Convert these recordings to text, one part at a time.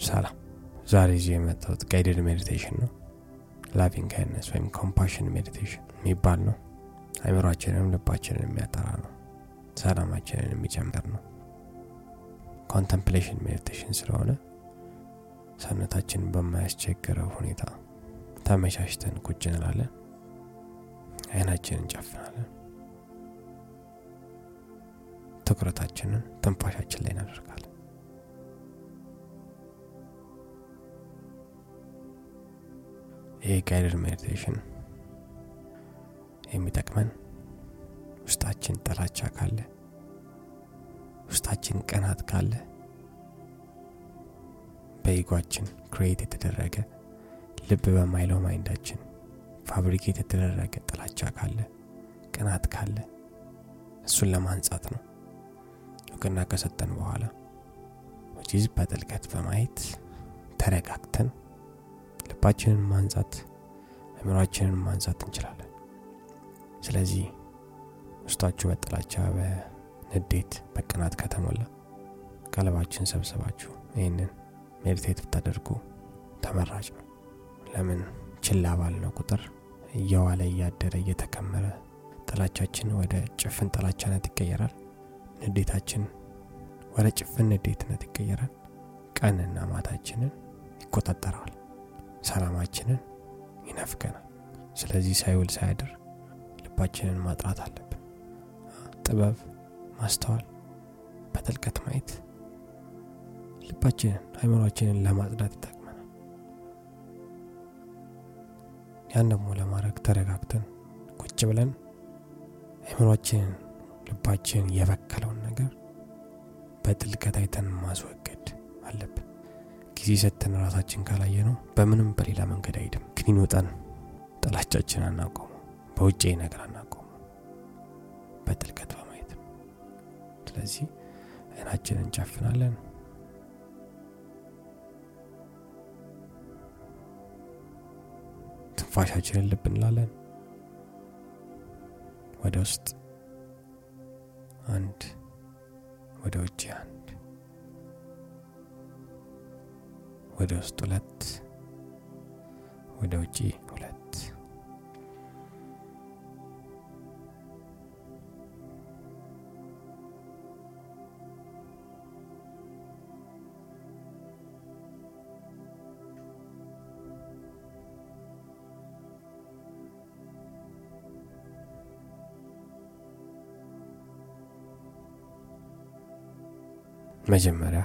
ሰላም። ዛሬ ይዤ የመጣሁት guided meditation ነው። loving kindness ወይም compassion meditation የሚባል ነው። አይምሯችንንም ልባችንን የሚያጠራ ነው። ሰላማችንን የሚጨምር ነው። contemplation meditation ስለሆነ ሰውነታችንን በማያስቸግረው ሁኔታ ተመቻችተን ቁጭ እንላለን። አይናችንን እንጨፍናለን። ትኩረታችንን ትንፋሻችን ላይ እናደርጋለን። ይህ guided meditation የሚጠቅመን ውስጣችን ጥላቻ ካለ፣ ውስጣችን ቅናት ካለ፣ በ ego ኣችን create የተደረገ ልብ በማይለው mind ኣችን fabricate የተደረገ ጥላቻ ካለ፣ ቅናት ካለ እሱን ለማንጻት ነው። እውቅና ከሰጠን በኋላ ወጂዝ በጥልቀት በማየት ተረጋግተን ልባችንን ማንጻት አእምሯችንን ማንጻት እንችላለን። ስለዚህ ውስጣችሁ በጥላቻ በንዴት በቅናት ከተሞላ ቀለባችን ሰብስባችሁ ይህንን ሜዲቴት ብታደርጉ ተመራጭ ነው። ለምን ችላ ባልነው ቁጥር እየዋለ እያደረ እየተከመረ ጥላቻችን ወደ ጭፍን ጥላቻነት ይቀየራል። ንዴታችን ወደ ጭፍን ንዴትነት ይቀየራል። ቀንና ማታችንን ይቆጣጠረዋል። ሰላማችንን ይነፍገናል። ስለዚህ ሳይውል ሳያድር ልባችንን ማጥራት አለብን። ጥበብ፣ ማስተዋል፣ በጥልቀት ማየት ልባችንን አይምሯችንን ለማጽዳት ይጠቅመናል። ያን ደግሞ ለማድረግ ተረጋግተን ቁጭ ብለን አይምሯችንን ልባችንን የበከለውን ነገር በጥልቀት አይተን ማስወገድ አለብን። ጊዜ ሰጥተን ራሳችን ካላየ ነው በምንም በሌላ መንገድ አይሄድም። ክኒን ውጠን ጥላቻችን አናቆሙ፣ በውጭ ነገር አናቆሙ፣ በጥልቀት በማየት ስለዚህ አይናችንን እንጨፍናለን። ትንፋሻችንን ልብ እንላለን። ወደ ውስጥ አንድ፣ ወደ ውጭ አንድ፣ ወደ ውስጥ ሁለት፣ ወደ ውጭ ሁለት። መጀመሪያ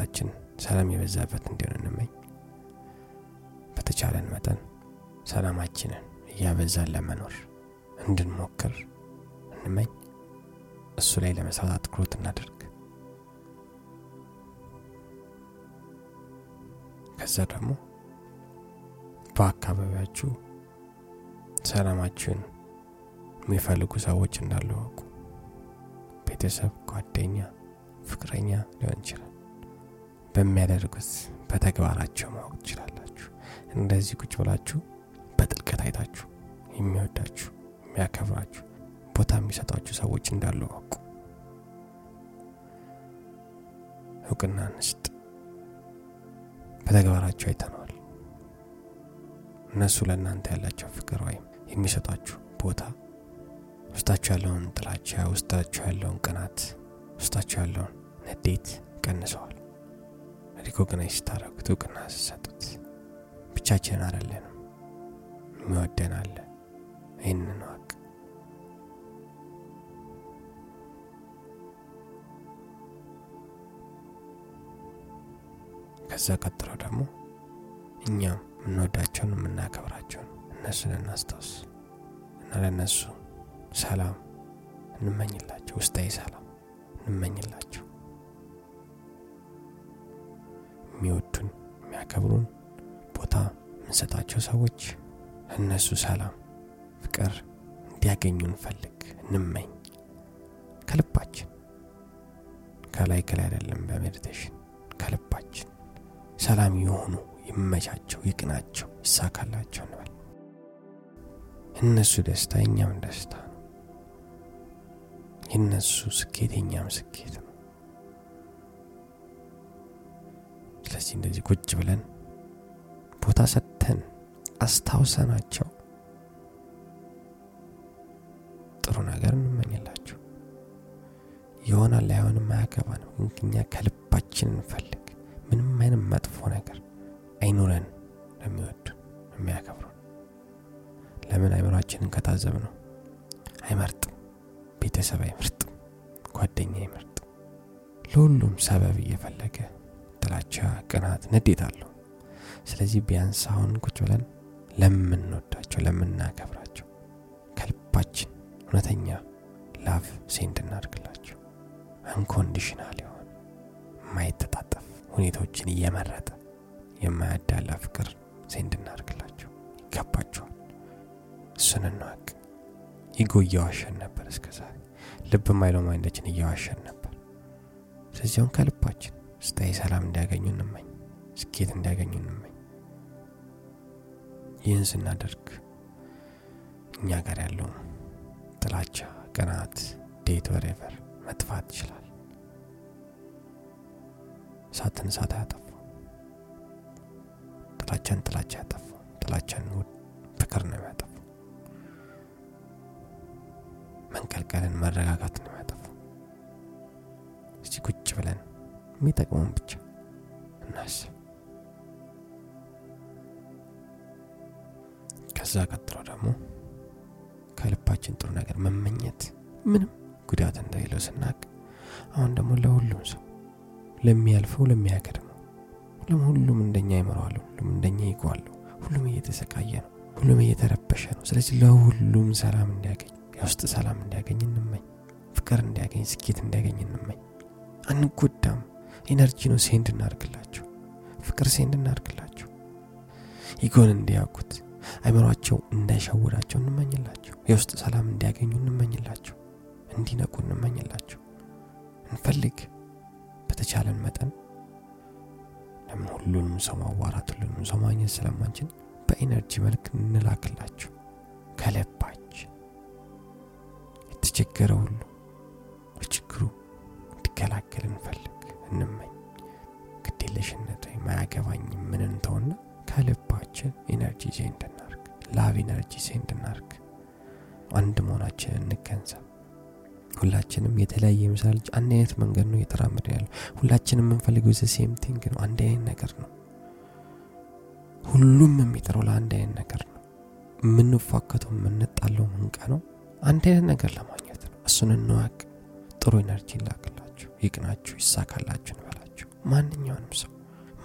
ህይወታችን ሰላም የበዛበት እንዲሆን እንመኝ። በተቻለን መጠን ሰላማችንን እያበዛን ለመኖር እንድንሞክር እንመኝ። እሱ ላይ ለመስራት አትኩሮት እናደርግ። ከዛ ደግሞ በአካባቢያችሁ ሰላማችሁን የሚፈልጉ ሰዎች እንዳሉ ቤተሰብ፣ ጓደኛ፣ ፍቅረኛ ሊሆን ይችላል። በሚያደርጉት በተግባራቸው ማወቅ ትችላላችሁ። እንደዚህ ቁጭ ብላችሁ በጥልቀት አይታችሁ የሚወዳችሁ የሚያከብራችሁ ቦታ የሚሰጧችሁ ሰዎች እንዳሉ አውቁ። እውቅና እንስጥ። በተግባራቸው አይተነዋል። እነሱ ለእናንተ ያላቸው ፍቅር ወይም የሚሰጧችሁ ቦታ ውስጣችሁ ያለውን ጥላቻ፣ ውስጣችሁ ያለውን ቅናት፣ ውስጣችሁ ያለውን ንዴት ቀንሰዋል። recognize ስታደረጉት፣ እውቅና ስትሰጡት ብቻችንን አይደለንም፣ የሚወደን አለ። ይህንን እንወቅ ከዛ ቀጥሎ ደግሞ እኛም የምንወዳቸውን የምናከብራቸውን እነሱን እናስታውስ እና ለእነሱ ሰላም እንመኝላቸው፣ ውስጣዊ ሰላም እንመኝላቸው። የሚወዱን የሚያከብሩን ቦታ የምንሰጣቸው ሰዎች እነሱ ሰላም፣ ፍቅር እንዲያገኙ እንፈልግ፣ እንመኝ ከልባችን። ከላይ ከላይ አይደለም፣ በ meditation ከልባችን ሰላም የሆኑ ይመቻቸው፣ ይቅናቸው፣ ይሳካላቸው እንበል። የእነሱ ደስታ የኛም ደስታ ነው። የእነሱ ስኬት የኛም ስኬት ነው። እንደዚህ እንደዚህ ቁጭ ብለን ቦታ ሰጥተን አስታውሰናቸው ጥሩ ነገር እንመኝላቸው ይሆናል ላይሆንም አያገባንም። እኛ ከልባችን እንፈልግ። ምንም አይነት መጥፎ ነገር አይኑረን ለሚወዱን የሚያከብሩን ለምን አይምሯችንን ከታዘብ ነው አይመርጥም። ቤተሰብ አይመርጥም። ጓደኛ አይመርጥም። ለሁሉም ሰበብ እየፈለገ ጥላቻ ቅናት ንዴት አለው። ስለዚህ ቢያንስ አሁን ቁጭ ብለን ለምንወዳቸው ለምናከብራቸው ከልባችን እውነተኛ love send እናድርግላቸው። unconditional የሆነ የማይተጣጠፍ ሁኔታዎችን እየመረጠ የማያዳላ ፍቅር send እናድርግላቸው። ይገባቸዋል። እሱን እንወቅ። ego እያዋሸን ነበር እስከ ልብ ማይለው mind ኣችን እያዋሸን ነበር። ስለዚህ ከልባችን ስታይ ሰላም እንዲያገኙ እንመኝ ስኬት እንዲያገኙ እንመኝ። ይህን ስናደርግ እኛ ጋር ያለው ጥላቻ ቅናት ዴት ወሬቨር መጥፋት ይችላል። እሳትን እሳት አያጠፋው ጥላቻን ጥላቻ ያጠፋው ጥላቻን ፍቅር ነው ያጠፋው መንቀልቀልን መረጋጋት ነው ያጠፋው እስቲ ቁጭ ብለን የሚጠቅመውን ብቻ እናስብ ከዛ ቀጥሎ ደግሞ ከልባችን ጥሩ ነገር መመኘት ምንም ጉዳት እንደሌለው ስናቅ አሁን ደግሞ ለሁሉም ሰው ለሚያልፈው ለሚያከድመው ሁሉም ሁሉም እንደኛ ይመረዋለሁ ሁሉም እንደኛ ይጓለሁ ሁሉም እየተሰቃየ ነው ሁሉም እየተረበሸ ነው ስለዚህ ለሁሉም ሰላም እንዲያገኝ የውስጥ ሰላም እንዲያገኝ እንመኝ ፍቅር እንዲያገኝ ስኬት እንዲያገኝ እንመኝ አንጎዳም energy ነው send እናርግላቸው ፍቅር send እናርግላቸው ego ን እንዲያውቁት አይምሯቸው እንዳይሸውዳቸው እንመኝላቸው የውስጥ ሰላም እንዲያገኙ እንመኝላቸው እንዲነቁ እንመኝላቸው እንፈልግ በተቻለን መጠን ለምን ሁሉንም ሰው ማዋራት ሁሉንም ሰው ማግኘት ስለማንችል በ energy መልክ እንላክላቸው ከልባችን የተቸገረ ሁሉ love energy send እናርግ አንድ መሆናችን እንገንዘብ። ሁላችንም የተለያየ ልጅ አንድ አይነት መንገድ ነው እየተራመደ ያለው። ሁላችንም የምንፈልገው the same thing ነው አንድ አይነት ነገር ነው። ሁሉም የሚጥረው ለአንድ አይነት ነገር ነው። የምንፋከተው የምንጣለው ምንቀ ነው። አንድ አይነት ነገር ለማግኘት ነው። እሱን እንዋቅ። ጥሩ ኤነርጂ ላክላችሁ ይቅናችሁ ይሳካላችሁ እንበላችሁ። ማንኛውንም ሰው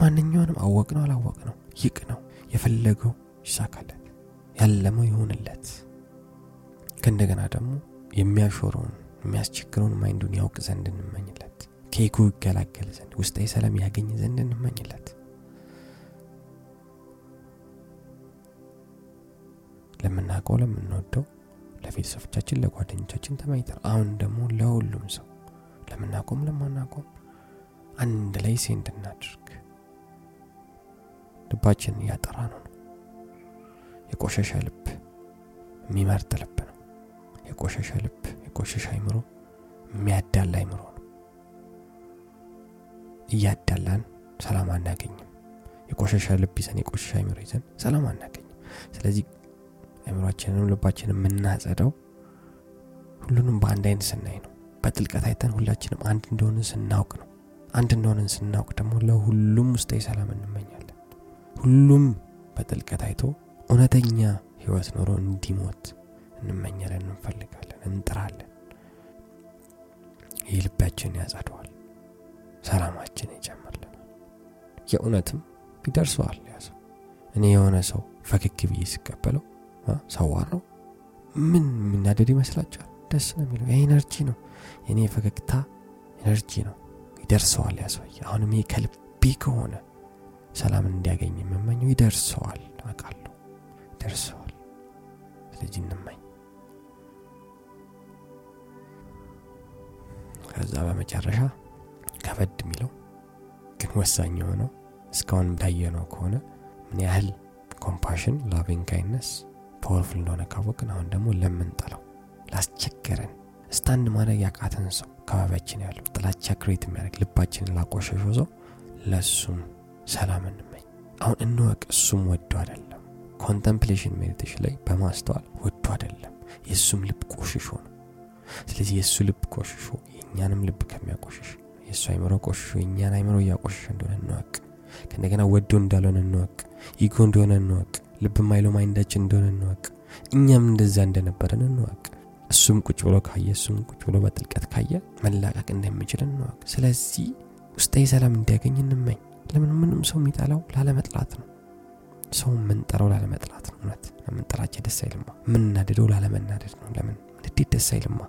ማንኛውንም አወቅ ነው አላወቅ ነው ይቅ ነው የፈለገው ይሳካለት ያለመው ይሆንለት ከእንደገና ደግሞ የሚያሾረውን የሚያስቸግረውን ማይንዱን ያውቅ ዘንድ እንመኝለት። ኬኩ ይገላገል ዘንድ ውስጣዊ ሰላም ያገኝ ዘንድ እንመኝለት። ለምናውቀው ለምንወደው ለቤተሰቦቻችን ለጓደኞቻችን ተመኝተን አሁን ደግሞ ለሁሉም ሰው ለምናቆም ለማናቆም አንድ ላይ ሴንድ እናድርግ። ልባችን እያጠራ ነው የቆሸሸ ልብ የሚመርጥ ልብ ነው። የቆሸሸ ልብ የቆሸሸ አይምሮ የሚያዳላ አይምሮ ነው። እያዳላን ሰላም አናገኝም። የቆሸሸ ልብ ይዘን የቆሸሸ አይምሮ ይዘን ሰላም አናገኝም። ስለዚህ አይምሯችንንም ልባችንን የምናጸደው ሁሉንም በአንድ አይነት ስናይ ነው። በጥልቀት አይተን ሁላችንም አንድ እንደሆንን ስናውቅ ነው። አንድ እንደሆንን ስናውቅ ደግሞ ለሁሉም ውስጣዊ ሰላም እንመኛለን። ሁሉም በጥልቀት አይቶ እውነተኛ ህይወት ኖሮ እንዲሞት እንመኛለን እንፈልጋለን እንጥራለን። ይህ ልባችን ያጸደዋል ሰላማችን ይጨምርልናል። የእውነትም ይደርሰዋል ያሰው እኔ የሆነ ሰው ፈክክ ብዬ ሲቀበለው ሰዋራው ምን የሚናደድ ይመስላችኋል? ደስ ነው የሚለው። የኤነርጂ ነው። የእኔ ፈገግታ ኤነርጂ ነው። ይደርሰዋል ያሰውዬ አሁንም ይሄ ከልቤ ከሆነ ሰላም እንዲያገኝ የምመኘው ይደርሰዋል አውቃለሁ ይደርሰዋል ስለዚህ እንመኝ። ከዛ በመጨረሻ ከበድ የሚለው ግን ወሳኝ የሆነው እስካሁን እንዳየነው ከሆነ ምን ያህል compassion loving kindness powerful እንደሆነ ካወቅን አሁን ደግሞ ለምንጠላው ላስቸገረን stand ማድረግ ያቃተን ሰው አካባቢያችን ያለው ጥላቻ create የሚያደርግ ልባችንን ላቆሸሸው ሰው ለሱም ሰላም እንመኝ። አሁን እንወቅ እሱም ወዶ አይደለም contemplation meditation ላይ በማስተዋል ወዶ አይደለም። የእሱም ልብ ቆሽሾ ነው። ስለዚህ የእሱ ልብ ቆሽሾ የእኛንም ልብ ከሚያቆሽሽ የእሱ አይምሮ ቆሽሾ የእኛን አይምሮ እያቆሽሽ እንደሆነ እንወቅ። ከእንደገና ወዶ እንዳልሆነ እንወቅ። ኢጎ እንደሆነ እንወቅ። ልብ ማይሎ ማይንዳችን እንደሆነ እንወቅ። እኛም እንደዛ እንደነበረን እንወቅ። እሱም ቁጭ ብሎ ካየ እሱም ቁጭ ብሎ በጥልቀት ካየ መላቀቅ እንደሚችል እንወቅ። ስለዚህ ውስጣዊ ሰላም እንዲያገኝ እንመኝ። ለምን ምንም ሰው የሚጠላው ላለመጥላት ነው ሰው የምንጠላው ላለመጥላት ነው? እውነት ለምንጠላቸው ደስ አይልማ የምናደደው ላለመናደድ ነው? ለምን ንዴት ደስ አይልማ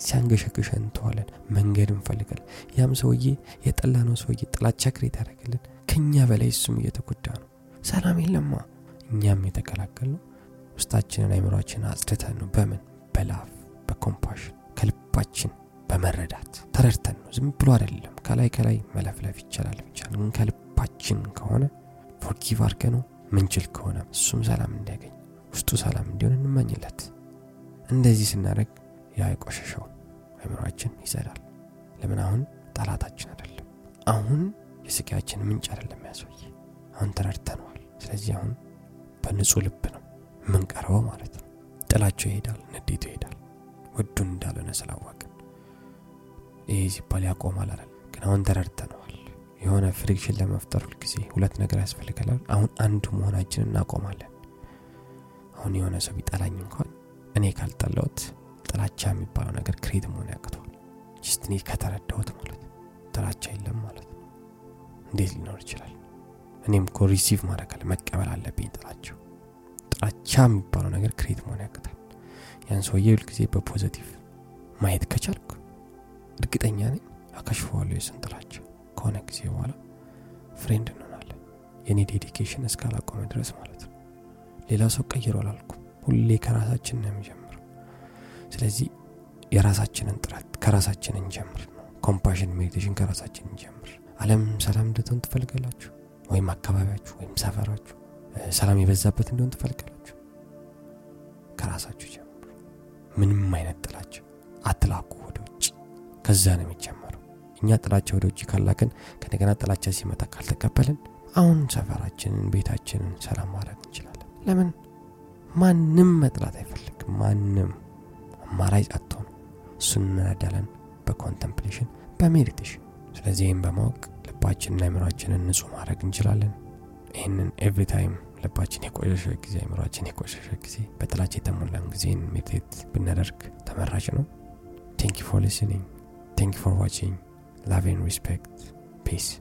ሲያንገሸግሸ እንተዋለን መንገድ እንፈልጋለን። ያም ሰውዬ የጠላ ነው ሰውዬ ጥላቻ create ያደረግልን ከእኛ በላይ እሱም እየተጎዳ ነው። ሰላም የለማ እኛም የተቀላቀል ነው። ውስጣችንን አይምሯችን አጽድተን ነው። በምን? በ love በ compassion ከልባችን በመረዳት ተረድተን ነው። ዝም ብሎ አይደለም። ከላይ ከላይ መለፍለፍ ይቻላል ብቻ ከልባችን ከሆነ forgive አርገ ነው ምንችል ከሆነ እሱም ሰላም እንዲያገኝ ውስጡ ሰላም እንዲሆን እንመኝለት። እንደዚህ ስናደረግ ያ የቆሸሸው አይምሯችን ይጸዳል። ለምን? አሁን ጠላታችን አይደለም። አሁን የስቃያችን ምንጭ አይደለም ያሰውዬ አሁን ተረድተነዋል። ስለዚህ አሁን በንጹህ ልብ ነው የምንቀርበው ማለት ነው። ጥላቻው ይሄዳል ንዴቱ ይሄዳል። ወዶ እንዳልሆነ ስላወቅን። ይህ ሲባል ያቆማል አላልኩም ግን አሁን ተረድተነዋል የሆነ friction ለመፍጠር ሁልጊዜ ሁለት ነገር ያስፈልጋል አሁን አንዱ መሆናችን እናቆማለን። አሁን የሆነ ሰው ቢጠላኝ እንኳን እኔ ካልጠላሁት ጥላቻ የሚባለው ነገር create መሆን ያቅተዋል። just እኔ ከተረዳሁት ማለት ጥላቻ የለም ማለት ነው። እንዴት ሊኖር ይችላል? እኔም እኮ receive ማድረግ መቀበል አለብኝ ጥላቻው ጥላቻ የሚባለው ነገር create መሆን ያቅታል። ያን ሰውዬ ሁልጊዜ በ positive ማየት ከቻልኩ እርግጠኛ ነኝ አከሽፈዋለሁ የስን ጥላቻ ከሆነ ጊዜ በኋላ friend እንሆናለን። የእኔ dedication እስካላቆመ ድረስ ማለት ነው። ሌላ ሰው ቀይሮ አላልኩም። ሁሌ ከራሳችን ነው የሚጀምረው። ስለዚህ የራሳችንን ጥረት ከራሳችን እንጀምር ነው። compassion meditation ከራሳችን እንጀምር። አለም ሰላም እንድትሆን ትፈልጋላችሁ? ወይም አካባቢያችሁ ወይም ሰፈራችሁ? ሰላም የበዛበት እንዲሆን ትፈልጋላችሁ? ከራሳችሁ ጀምሩ። ምንም አይነት ጥላቻ አትላኩ ወደ ውጭ። ከዛ ነው የሚጀመረው እኛ ጥላቻ ወደ ውጭ ካላክን እንደገና ጥላቻ ሲመጣ ካልተቀበልን አሁን ሰፈራችንን ቤታችንን ሰላም ማድረግ እንችላለን። ለምን? ማንም መጥላት አይፈልግም። ማንም አማራጭ አጥቶ ነው እሱን እንረዳለን በ contemplation በ meditation። ስለዚህ ይህም በማወቅ ልባችንና አይምሯችንን ንጹህ ማድረግ እንችላለን። ይህንን every time ልባችን የቆሸሸ ጊዜ አይምሯችን የቆሸሸ ጊዜ በጥላቻ የተሞላን ጊዜን meditate ብናደርግ ተመራጭ ነው። Thank for listening thank for watching Love and respect. Peace.